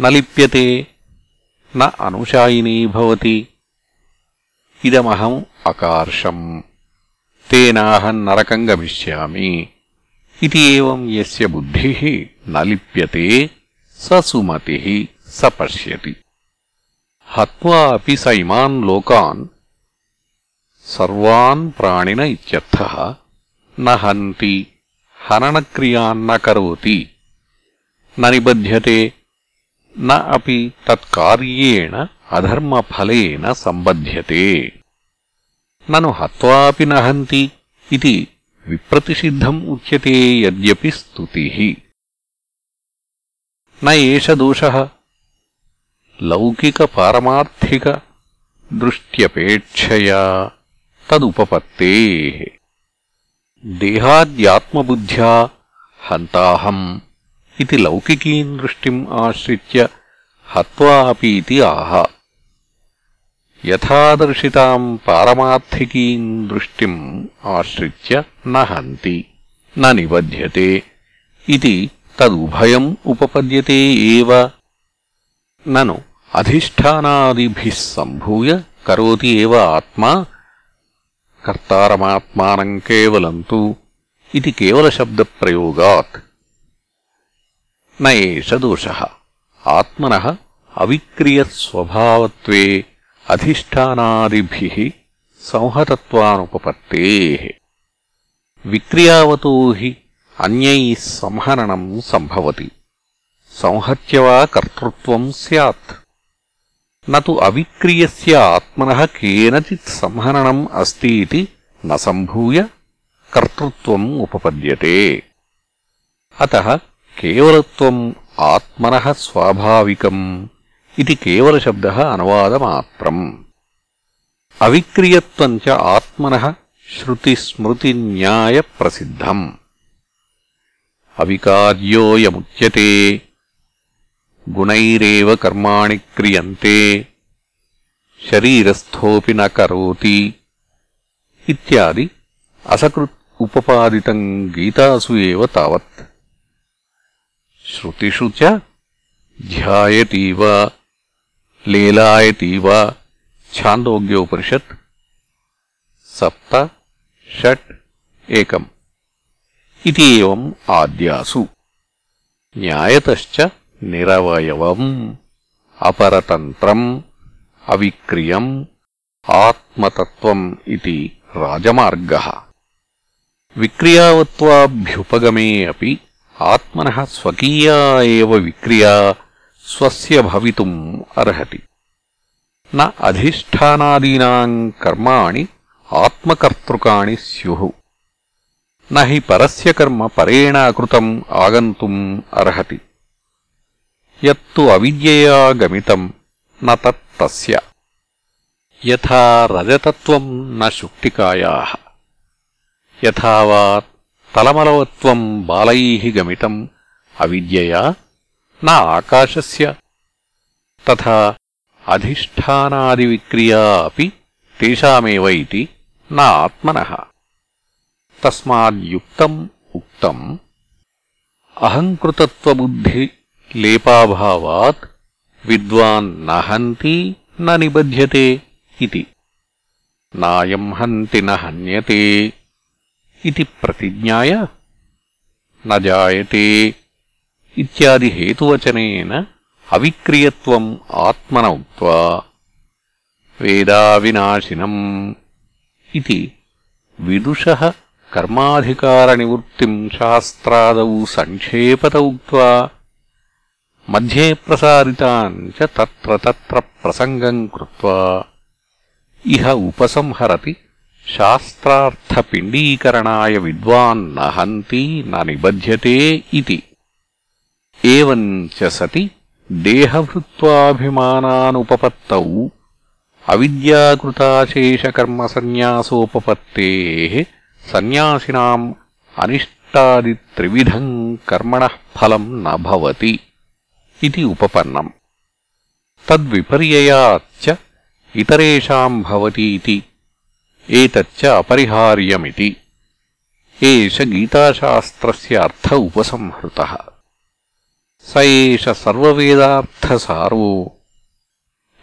న లిప్యతే న అనుశాయినీ భవతి. ఇదమహం అకార్షం. తేనాహం నరకం గమిష్యామి. ఇది ఏవం యస్య బుద్ధిः న లిప్యతే స సుమతిः స పశ్యతి. హత్వా అపి స ఇమాన్ లోకాన్ సర్వాన్ ప్రాణిన ఇత్యర్థः న హంతి హననక్రియాన్న కరోతి. న నిబధ్యతే న అపి తత్కార్యేణ అధర్మఫలేన సంబధ్యతే. నను హత్వాపి న హంతి ఇది విప్రతిషిద్ధం ఉచ్యతే యద్యపి స్తుతిः. న ఏష దోషः. లౌకికపారమార్థికదృష్ట్యపేక్షయా తదుపపత్తేः. దేహాద్యాత్మబుద్ధ్యా హంతాహం ఇది లౌకికీం దృష్టిం ఆశ్రిత్య హత్వా అపి ఇది ఆహ యథాదర్శితాం పారమార్థికీం దృష్టిం ఆశ్రిత్య న హంతి న నిబధ్యతే ఇది తదుభయం ఉపపద్యతే ఏవ నను అధిష్టానాదిభిः సంభూయ కరోతి ఏవ ఆత్మా కర్తారమాత్మానం కేవలం తు ఇది కేవలశబ్దప్రయోగాత్ న ఏష దోషः ఆత్మనः అవిక్రియస్వభావత్వే అధిష్టానాదిభిः సంహతత్వానుపపత్తేः. విక్రియావతో హి అన్యైः సంహననం సంభవతి. సంహత్య వా కర్తృత్వం స్యాత్. నతు అవిక్రియస్య ఆత్మనः కేనచిత్ సంహననం అస్తి ఇతి న సంభూయ కర్తృత్వం ఉపపద్యతే. అతः కేవలత్వం ఆత్మన స్వాభావికం ఇది కేవలశబ్ద అనువాదమాత్రం. అవిక్రియత్వం చ ఆత్మన శ్రుతిస్మృతి న్యాయ ప్రసిద్ధం. అవికార్యోయముచ్యతే గుణైరేవ కర్మాణి క్రియంతే శరీరస్థోపి న కరోతి ఇత్యాది అసకృత్ ఉపపాదితం గీతాసు ఏవ తావత్. श्रुतिषु च ध्यायतीव लेलायतीव छान्दोग्योपनिषत् सप्त षट् एकम् इति एवम् आद्यासु न्यायतश्च निरवयवम् अपरतन्त्रम् अविक्रियम् आत्मतत्त्वम् इति राजमार्गः विक्रियावत्वाभ्युपगमे अपि ఆత్మనః స్వకీయా ఏవ విక్రియా స్వస్య భవితుం అర్హతి. న అధిష్టానాదీనా కర్మాణి ఆత్మకర్తృకాణి స్యుః. నహి పరస్య కర్మ పరేణ అకృతం ఆగంతుం అర్హతి. యత్తు అవిద్యయా గమితం న తత్తస్య యథా రజతత్వం న శుక్తికాయాః. యథా తలమలవత్వం బాలై గమితం అవిద్యయా నా ఆకాశస్ తథా అధిష్టానాదివిక్రియా అపి తేషామేవ నా ఆత్మన. తస్మాద్యుక్తం ఉక్తం. అహంకృతత్వబుద్ధిలేపాభావాత్ విద్వాన్ నహంతి న నిబధ్యతే. ఇది నాయం హి నే इति प्रतिज्ञाय न जायते इत्यादिहेतुवचनेन अविक्रियत्वम् आत्मन उक्त्वा वेदाविनाशिनम् इति विदुषः कर्माधिकारनिवृत्तिम् शास्त्रादौ सङ्क्षेपत उक्त्वा मध्ये प्रसारितान् च तत्र तत्र प्रसङ्गम् कृत्वा इह उपसंहरति శాస్త్రాథపిండీకరణాయ విద్వాన్ నహంతి నబ్యతే ఇది. ఏవం చ సతి దేహభృత్వాభిమానానుపపత్తౌ అవిద్యాకృతాశేషకర్మసన్యాసోపపత్తే సన్యాసినాం అనిష్టాదిత్రివిధం కర్మణః ఫలం నభవతి ఇది ఉపపన్నం. తద్విపర్యయాచ్చ ఇతరేషాం భవతి ఇది एतच्च अपरिहार्यमिति एष गीताशास्त्रस्य अर्थ उपसंहृतः स एष सर्ववेदार्थसारो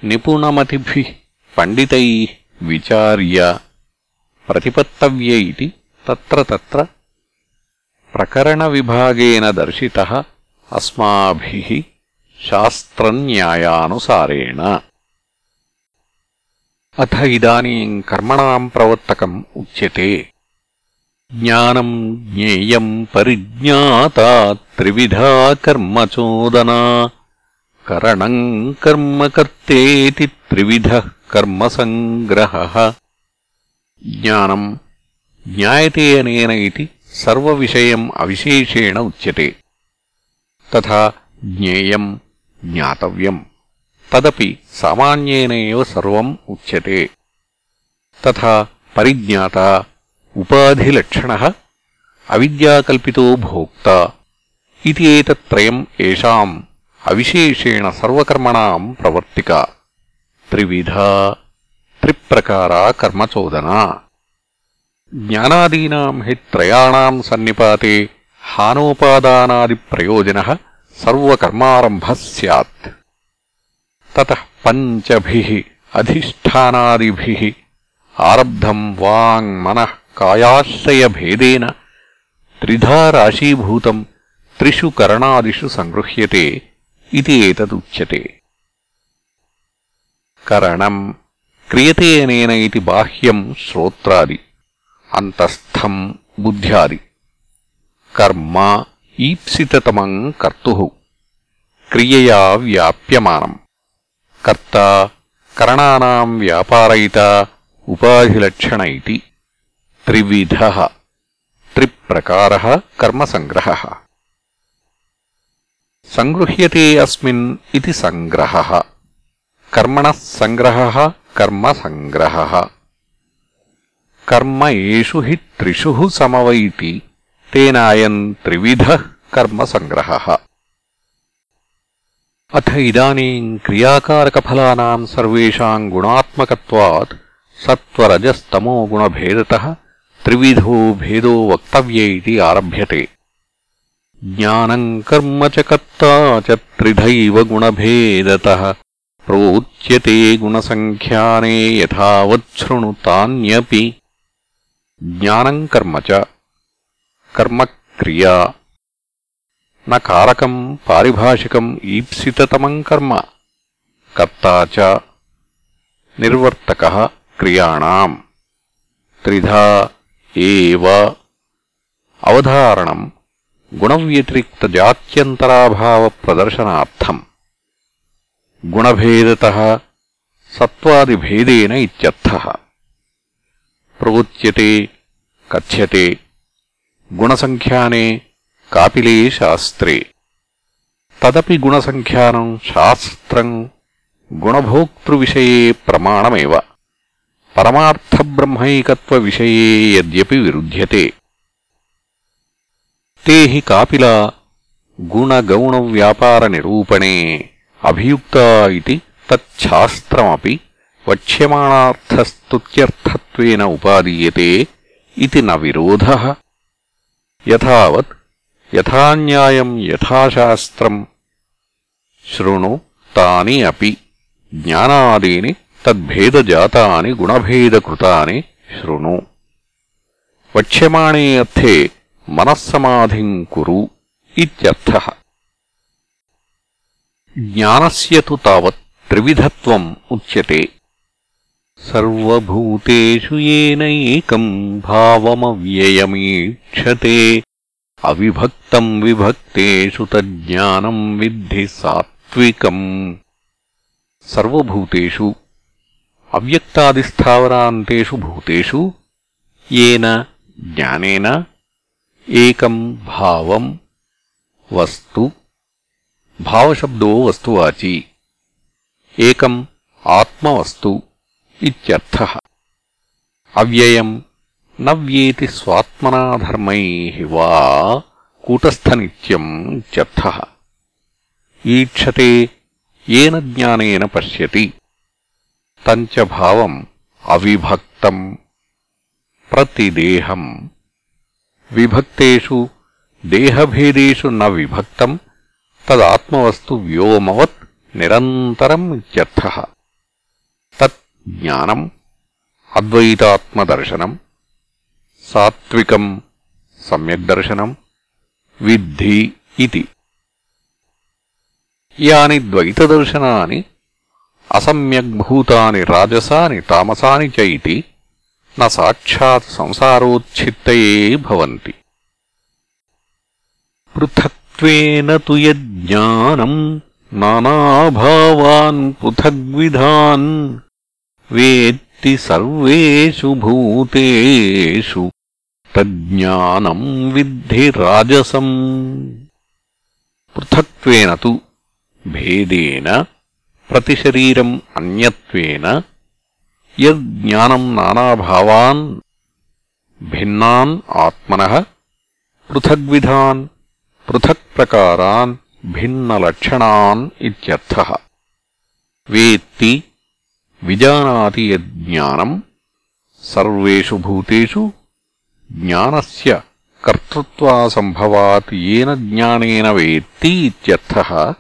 निपुणमतिभिः पण्डितैः विचार्य प्रतिपत्तव्य इति तत्र तत्र प्रकरणविभागेन दर्शितः अस्माभिः शास्त्रन्यायानुसारेण అథ ఇదానీం కర్మణ ప్రవర్తకం ఉచ్యతే. జ్ఞానం జ్ఞేయం పరిజ్ఞాత త్రివిధా కర్మచోదనా. కరణం కర్మ కర్తేతి త్రివిధ కర్మసంగ్రహ. జ్ఞానం జ్ఞాయతే అనేన ఇది సర్వ విషయం అవిశేషేణ ఉచ్యతే. తథా జ్ఞేయం జ్ఞాతవ్యం. తదపి సామాన్యేనేవ సర్వం ఉచ్యతే. తథా పరిజ్ఞాత ఉపాధిలక్షణः అవిద్యాకల్పితో భోక్త ఇది ఏతత్త్రయం ఏషాం అవిశేషేణ సర్వకర్మణాం ప్రవర్తిక. త్రివిధ త్రిప్రకారా కర్మచోదనా. జ్ఞానాదీనాం హి త్రయాణాం సన్నిపాతే హానోపాదానాదిప్రయోజనः సర్వకర్మారంభः స్యాత్. ततः पञ्चभिः अधिष्ठानादिभिः आरब्धम् वाङ्मनः कायाश्रयभेदेन त्रिधा राशीभूतम् त्रिषु करणादिषु सङ्गृह्यते इति एतदुच्यते करणम् क्रियते अनेन इति बाह्यम् श्रोत्रादि अन्तस्थम् बुद्ध्यादि कर्म ईप्सिततमम् कर्तुः क्रियया व्याप्यमानम् కర్త కరణానా వ్యాపారయిత ఉపాధిలక్షణ ఇది త్రివిధ త్రిప్రకార కర్మసంగ్రహ సంగృహ్యతే అస్మిన్ ఇది సంగ్రహ కర్మణ సంగ్రహ కర్మసంగ్రహ కర్మ ఏషు హి త్రిషు సమవైతి తేనాయన్ త్రివిధ కర్మసంగ్రహ అథ ఇదానీం క్రియాకారకఫలానాం సర్వేషాం సత్వరజస్తమో సత్వరజస్తమోగుణభేదత త్రివిధో భేదో వక్తవ్య ఇది ఆరభ్యతే. జ్ఞానం కర్మ చ కర్తా చ ప్రోచ్యతే గుణసంఖ్యానే యథావచ్ఛృణు తాన్యపి. జ్ఞానం కర్మ కర్మక్రియా न कारकम् पारिभाषिकम् ईप्सिततमम् कर्म कर्ता च निर्वर्तकः क्रियाणाम् त्रिधा एव अवधारणम् गुणव्यतिरिक्तजात्यन्तराभावप्रदर्शनार्थम् गुणभेदतः सत्त्वादिभेदेन इत्यर्थः प्रोच्यते कथ्यते गुणसङ्ख्याने కాపిలే శాస్త్రే. తదపి గుణసంఖ్యానం శాస్త్రం గుణభోక్తృవిషయే ప్రమాణమేవ. పరమార్థబ్రహ్మైకత్వవిషయే యద్యపి విరుధ్యతే. తే హి కాపిలా గుణగౌణవ్యాపారనిరూపణే అభియుక్తా ఇది తచ్ఛాస్త్రమపి వక్ష్యమాణార్థస్తుత్యర్థత్వేన ఉపాదీయతే ఇది న విరోధ. యథావత్ యథాన్యాయం యథాశాస్త్రం శృణు తాని అపి జ్ఞానాదీని తద్భేదజాతాని గుణభేదకృతాని శృణు. వక్ష్యమాణే అర్థే మనస్సమాధిం కురు ఇత్యర్థ. జ్ఞానస్య తు తావత్ త్రివిధత్వం ఉచ్యతే. సర్వభూతేషు ఏనైకం భావమవ్యయమీక్షతే. అవిభక్తం విభక్తు తజ్ఞానం విద్ధి సాత్వికం. సర్వభూతేషు అవ్యక్తాదిస్థావరాంతేషు భూతేషు జ్ఞానేన ఏకం భావం వస్తు భావశబ్దో వస్తువాచి ఏకం ఆత్మవస్తు ఇత్యర్థ. అవ్యయం न व्येति स्वात्मना धर्मैः वा कूटस्थनित्यम् इत्यर्थः ईक्षते येन ज्ञानेन पश्यति तम् च भावम् अविभक्तम् प्रतिदेहम् विभक्तेषु देहभेदेषु न विभक्तम् तदात्मवस्तु व्योमवत् निरन्तरम् इत्यर्थः तत् ज्ञानम् अद्वैतात्मदर्शनम् సాత్వికం సమ్యగ్దర్శనం విద్ధి ఇది. యాని ద్వైతదర్శనాని అసమ్యగ్భూతాని రాజసాని తామసాని చైతి న సాక్షాత్ సంసారోచ్ఛిత్తయే భవంతి. పృథక్వేన తు యజ్ఞానం నానాభావాన్ పృథగ్విధాన్ వేత్తి సర్వేషు భూతేషు. తజ్ఞానం విద్ధి రాజసం. పృథక్త్వేన తు భేదేన ప్రతిశరీరం అన్యత్వేన యజ్ఞానం నానాభావాన్ భిన్నాన్ ఆత్మన పృథగ్విధాన్ పృథక్ప్రకారాన్ భిన్నలక్షణాన్ ఇత్యర్థ. వేత్తి విజానాతి యజ్ఞానం సర్వేషు భూతేషు జ్ఞానస్య కర్తృత్వాసంభవాత్ ఏన జ్ఞానేన వేత్తి ఇత్యర్థః.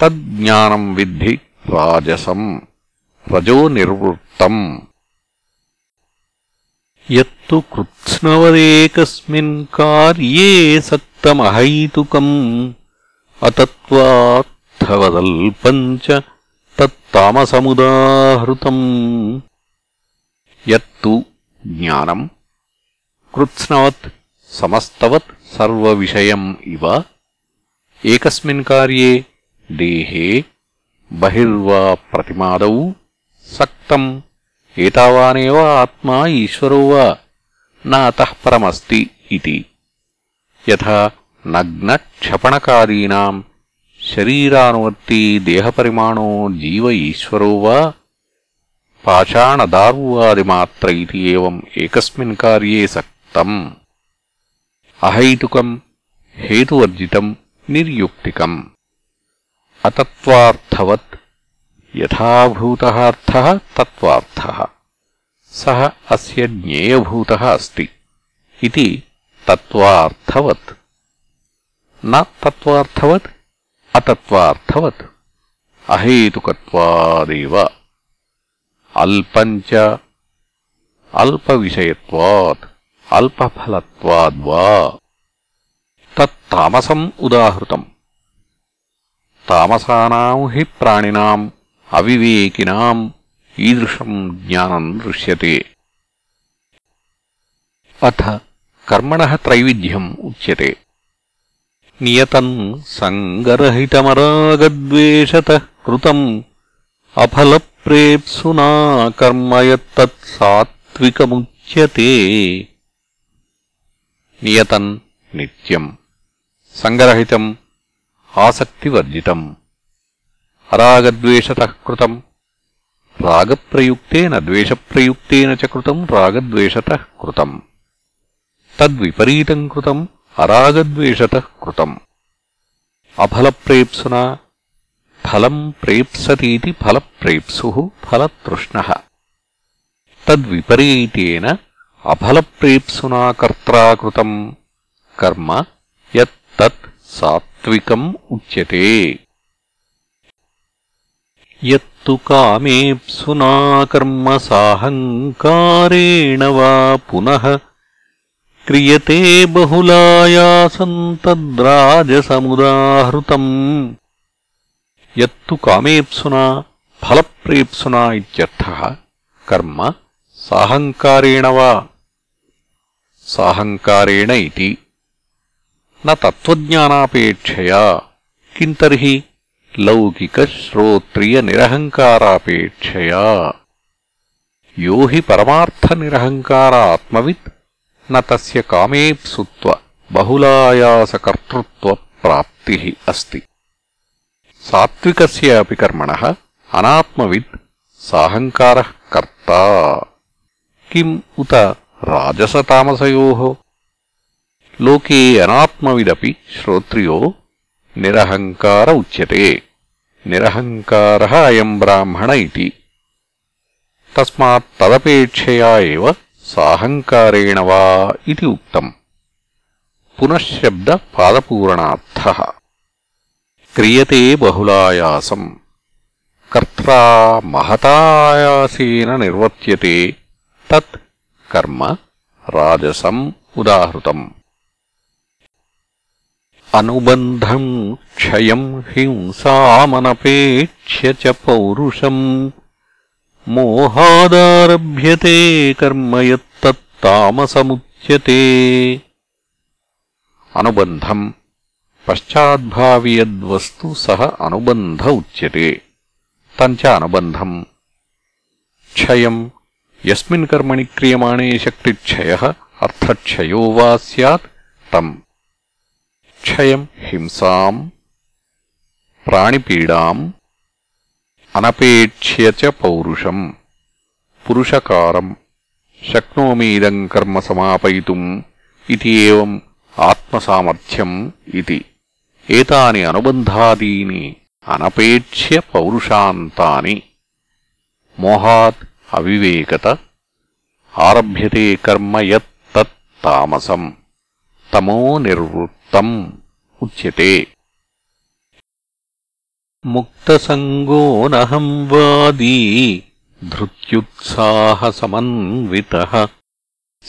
తజ్ఞానం విద్ధి రాజసం రజో నిర్వృత్తం. యత్తు కృత్స్నవదేకస్మిన్ కార్యే సక్తమహైతుకం అతత్వార్థవదల్పం చ తత్తామసముదాహృతం. యత్తు జ్ఞానం कृत्स्नवत् समस्तवत् सर्वविषयम् इव एकस्मिन् कार्ये देहे बहिर्वा प्रतिमादौ सक्तम् एतावानेव आत्मा ईश्वरो वा न अतः परमस्ति इति यथा नग्नक्षपणकादीनाम् शरीरानुवर्ती देहपरिमाणो जीव ईश्वरो वा पाषाणदार्वादिमात्र इति एवम् एकस्मिन् कार्ये తమ్ అహైతుకం హేతువర్జితం నిర్యుక్తికం అతత్వార్థవత్ యథాభూత యథాభూతార్థ తత్వార్థ సహ అస్య జ్ఞేయభూత అస్తి ఇది తత్వార్థవత్ న తత్వార్థవత్ అతత్వార్థవత్ అహేతుకత్వాదేవ అల్పంచ అల్పవిషయత్వాత్ అల్పఫలత్వాద్వా. తత్తామసం ఉదాహృతం. తామసానాం హి ప్రాణినాం అవివేకినాం ఈదృశం జ్ఞానం దృశ్యతే. అథ కర్మణ త్రైవిధ్యం ఉచ్యతే. నియతం సంగరహితమరాగద్వేషత కృతం అఫలప్రేప్సునా కర్మయత్తత్ సాత్వికముచ్యతే. నియతం నిత్యం సంగరహితం ఆసక్తివర్జితం అరాగద్వేషతృతం రాగప్రయుక్తేన ద్వేషప్రయుక్తేన చ రాగద్వేషతృతం తద్విపరీతం కృతం అరాగద్వేషతృతం అఫలప్రేప్సున ఫలం ప్రేప్సతీతి ఫలప్రేప్సు ఫలతృష్ణ తద్విపరీతేన అఫలప్రేప్సునా కర్తాకృతం కర్మ యత్తత్ సాత్వికం ఉచ్యతే. యత్తు కామేప్సునా కర్మ సాహంకారేణ వా పునః క్రియతే బహుళాయాసం తద్రాజసముదాహృతం యత్తు కామేప్సునా ఫలప్రేప్సునా ఇత్యర్థ. కర్మ సాహంకారేణ వా? సాహంకారేణ ఇది న తత్వజ్ఞానాపేక్షయా. కిం తర్హి లౌకికశ్రోత్రియనిరహంకారాపేక్షయా. యో హి పరమార్థనిరహంకార ఆత్మవిత్ న తస్య కామేప్సుత్వ బహుళాయాసకర్తృత్వప్రాప్తి అస్తి. సాత్వికస్యాపి కర్మణ అనాత్మవిత్ సాహంకార కర్త. किम् उत राजसतामसयोः लोके अनात्मविदपि श्रोत्रियो निरहङ्कार उच्यते निरहङ्कारः अयम् ब्राह्मण इति तस्मात् तदपेक्षया एव साहङ्कारेण वा इति उक्तम् पुनः शब्दपादपूरणार्थः क्रियते बहुलायासम् कर्त्रा महतायासेन निर्वर्त्यते తత్ కర్మ రాజసం ఉదాహృతం. అనుబంధం క్షయం హింసామనపేక్ష పౌరుషం. మోహాదారభ్యతే కర్మ అనుబంధం పశ్చాద్భావియద్వస్తు సహ అనుబంధ ఉచ్యతే. తంచ అనుబంధం క్షయం యస్మిన్ కర్మణి క్రియమాణే శక్తిక్షయ అర్థక్షయో వా సత్ తమ్ క్షయం హింసా ప్రాణిపీడా అనపేక్ష్య పౌరుషం పురుషకారం శక్నోమీదం కర్మ సమాపయితుం ఇది ఏవం ఆత్మసామర్థ్యం ఇది ఏతాని అనుబంధాదీని అనపేక్ష్య పౌరుషాంతాని మోహాత్ अनपेक्ष्य पौरुषान्तानि मोहात् अविवेकत आरभ्यते कर्म यत् तत् तामसम् तमो निर्वृत्तम् उच्यते मुक्तसङ्गोऽनहम् वादी धृत्युत्साहसमन्वितः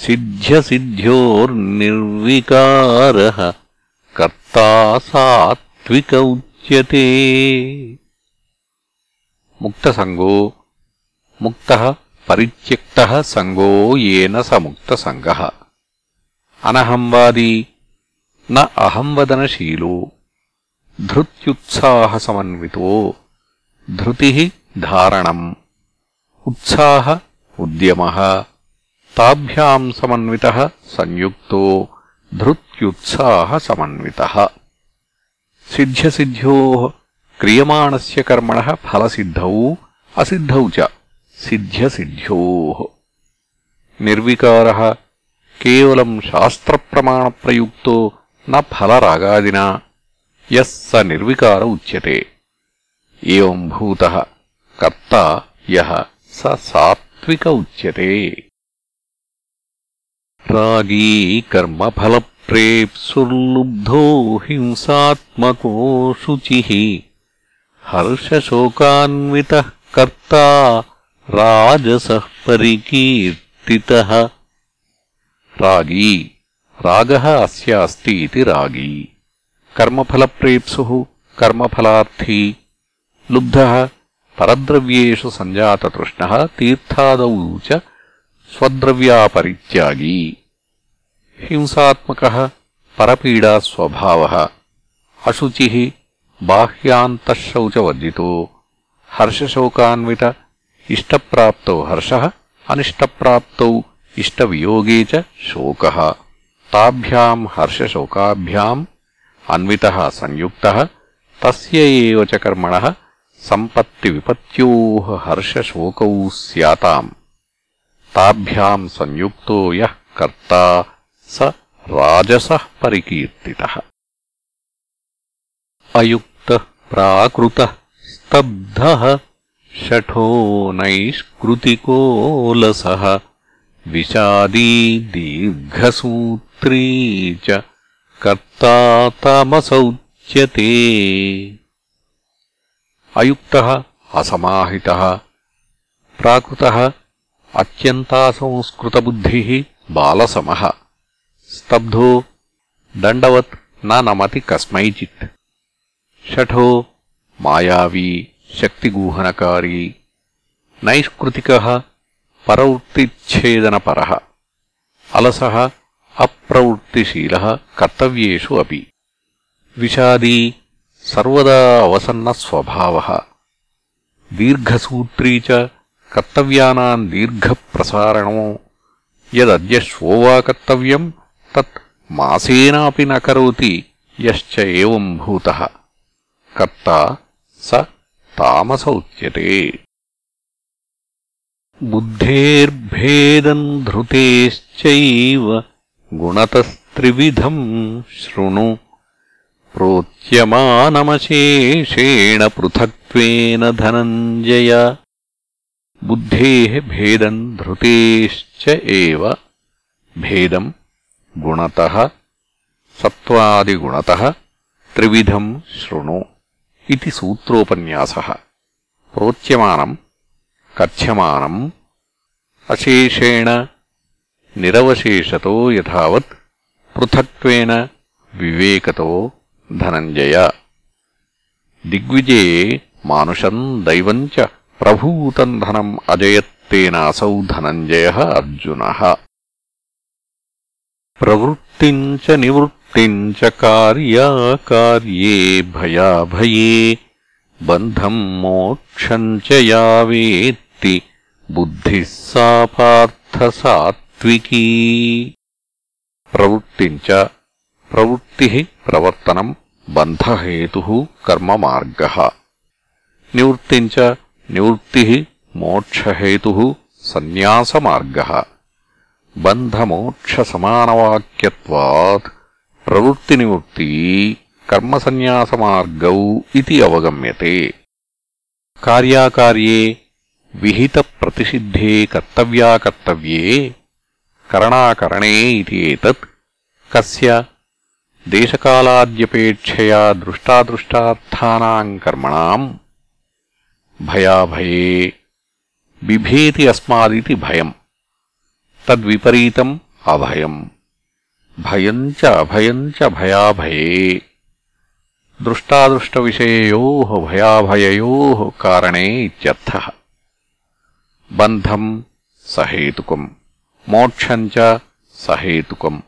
सिद्ध्यसिद्ध्योर्निर्विकारः कर्ता सात्विक उच्यते मुक्तसङ्गो ముక్తః పరిత్యక్తః సంగో ఏన సముక్తసంగః. అనహంవాది న అహంవదనశీలో ధృత్యుత్సాహసమన్వితో ధృతి ధారణం ఉత్సాహ ఉద్యమ తాభ్యాం సమన్విత సంయుక్తో ధృత్యుత్సాహసమన్విత సిద్ధ్యసిద్ధ్యో క్రియమాణస్య కర్మణ ఫలసిద్ధౌ అసిద్ధౌ చ సిద్ధ్యసిద్ధ్యోః. నిర్వికారः కేవలం శాస్త్రప్రమాణప్రయుక్తో న ఫలరాగాదినా యస్ స నిర్వికార ఉచ్యతే. ఏం భూత కర్త యహ స సాత్విక ఉచ్యతే. రాగీ కర్మఫలప్రేప్సుర్లుబ్ధో హింసాత్మకో శుచి. హర్షశోకాన్విత కర్త రాజసః పరికీర్తితः రాగీ రాగ అస్తి రాగీ కర్మఫలప్రేప్సుः కర్మఫలార్థీ లुब्धः పరద్రవ్యేషు సంజాతతృష్ణः తీర్థాదౌ చ స్వద్రవ్యాపరిత్యాగీ హింసాత్మకः పరపీడాస్వభావः అశుచిः బాహ్యాంతఃశౌచవర్జితో హర్షశోకాన్విత ఇష్టప్రాప్తౌ హర్ష అనిష్టప్రాప్తౌ ఇష్టవియోగే చ శోక. తాభ్యాం హర్షశోకాభ్యాం అన్విత సంయుక్త తస్య చ కర్మణ సంపత్తివిపత్యో హర్షశోకౌ సయాతాం. తాభ్యాం సంయుక్తో యః కర్తా స రాజసః పరికీర్తితః. అయుక్తః ప్రాకృతః స్తబ్ధః शठो नैष्कृतिकोलसः। विषादी दीर्घसूत्री च कर्ता तमसौच्यते। अयुक्तः, असमाहितः, प्राकृतः, अत्यन्तासंस्कृतबुद्धिः बालसमः। स्तब्धो, दण्डवत् न नमति कस्मैचित्। शठो मायावी శక్తిగూహనకారీ నైష్కృతిక పరవృత్తిచ్ఛేదనపర అలస అప్రవృత్తిశీల కర్తవ్యు అవి విషాదీ సర్వదా అవసన్నస్వభావ దీర్ఘసూత్రీ చ కర్తవ్యానాం దీర్ఘప్రసారణో యదద్య శ్వోవా కర్తవ్యం తత్ మాసేనా కరోతి యశ్చ ఏం భూత కర్త స तामस उच्यते बुद्धेर्भेदम् धृतेश्चैव गुणतस्त्रिविधम् शृणु। प्रोच्यमानमशेषेण पृथक्त्वेन धनञ्जय। बुद्धेः भेदम् धृतेश्च एव। भेदम् गुणतः, सत्त्वादिगुणतः त्रिविधम् शृणु। ఇది సూత్రోపన్యాస ప్రోచ్యమానం కథ్యమానం అశేషేణ నిరవశేషతో యథావత్ పృథక్వేన వివేకతో ధనంజయ దిగ్విజయే మానుషం దైవం చ ప్రభూతం ధనం అజయత్తేనాసౌ ధనంజయ అర్జున ప్రవృత్తి చ నివృత్తి निवृत्तिम् च कार्याकार्ये भयाभये बन्धम् मोक्षम् च यावेत्ति, बुद्धिः सा पार्थसात्विकी प्रवृत्तिम् च, प्रवृत्तिः प्रवर्तनम् बन्धहेतुः कर्ममार्गः। निवृत्तिम् च, निवृत्तिः मोक्षहेतुः सन्न्यासमार्गः। बन्धमोक्षसमानवाक्यत्वात् ప్రవృత్తినివృత్తి కర్మసన్యాసమాగౌ ఇది అవగమ్యతే. కార్యాకార్యే విహిత ప్రతిషిద్ధే కర్తవ్యాకర్తవ్యే కరణాకరణే ఇది ఏతత్. కస్య దేశకాలాద్యపేక్షయా దృష్టాదృష్టార్థానాం కర్మణాం భయాభయే బిభేతి అస్మాదితి భయం. తద్విపరీతం అభయం. भयम् च अभयम् च भयाभये। दृष्टादृष्टविषययोः, भयाभययोः कारणे इत्यर्थः। बन्धम् सहेतुकम् मोक्षम् च सहेतुकम्।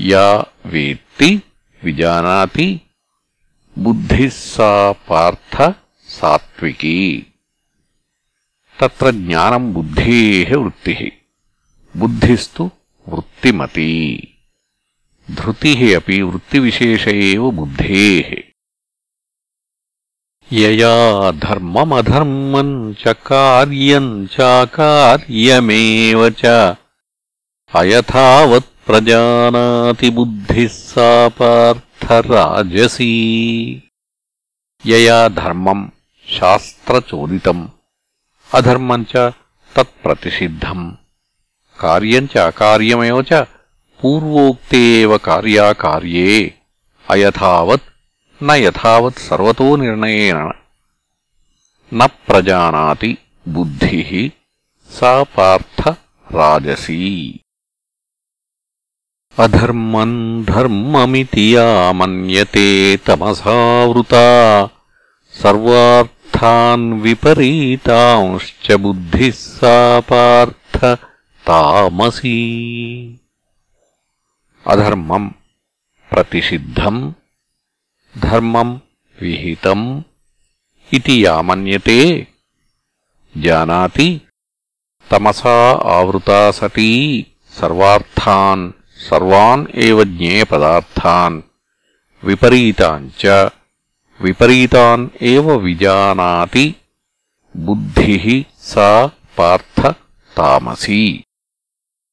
या वेत्ति विजानाति, बुद्धिः सा पार्थ सात्विकी। तत्र ज्ञानम् बुद्धेः वृत्तिः, बुद्धिस्तु वृत्तिमती। धृति अपि वृत्तिविशेष एव बुद्धेः। यया धर्ममधर्मम् च कार्यम् चाकार्यमेव च। अयथावत् प्रजानाति बुद्धिः सा पार्थराजसी। यया धर्मम् शास्त्रचोदितम्, अधर्मम् च तत्प्रतिषिद्धम्। कार्यम् च अकार्यमेव पूर्वोक्ते एव कार्याकार्ये। अयथावत् न यथावत् सर्वतो निर्णयेन। न प्रजानाति बुद्धिः, सा पार्थ राजसी। अधर्मम् धर्ममिति या मन्यते तमसावृता। सर्वार्थान् विपरीतांश्च बुद्धिः सा पार्थ तामसी। అధర్మం ప్రతిషిద్ధం ధర్మం విహితం ఇది యామన్యతే జానాతి తమసా ఆవృతా సతీ సర్వార్థాన్ సర్వాన్ ఏవ జ్ఞేయపదార్థాన్ విపరీతాన్ చ విపరీతాన్ ఏవ విజానాతి బుద్ధిः సా పార్థ తామసీ.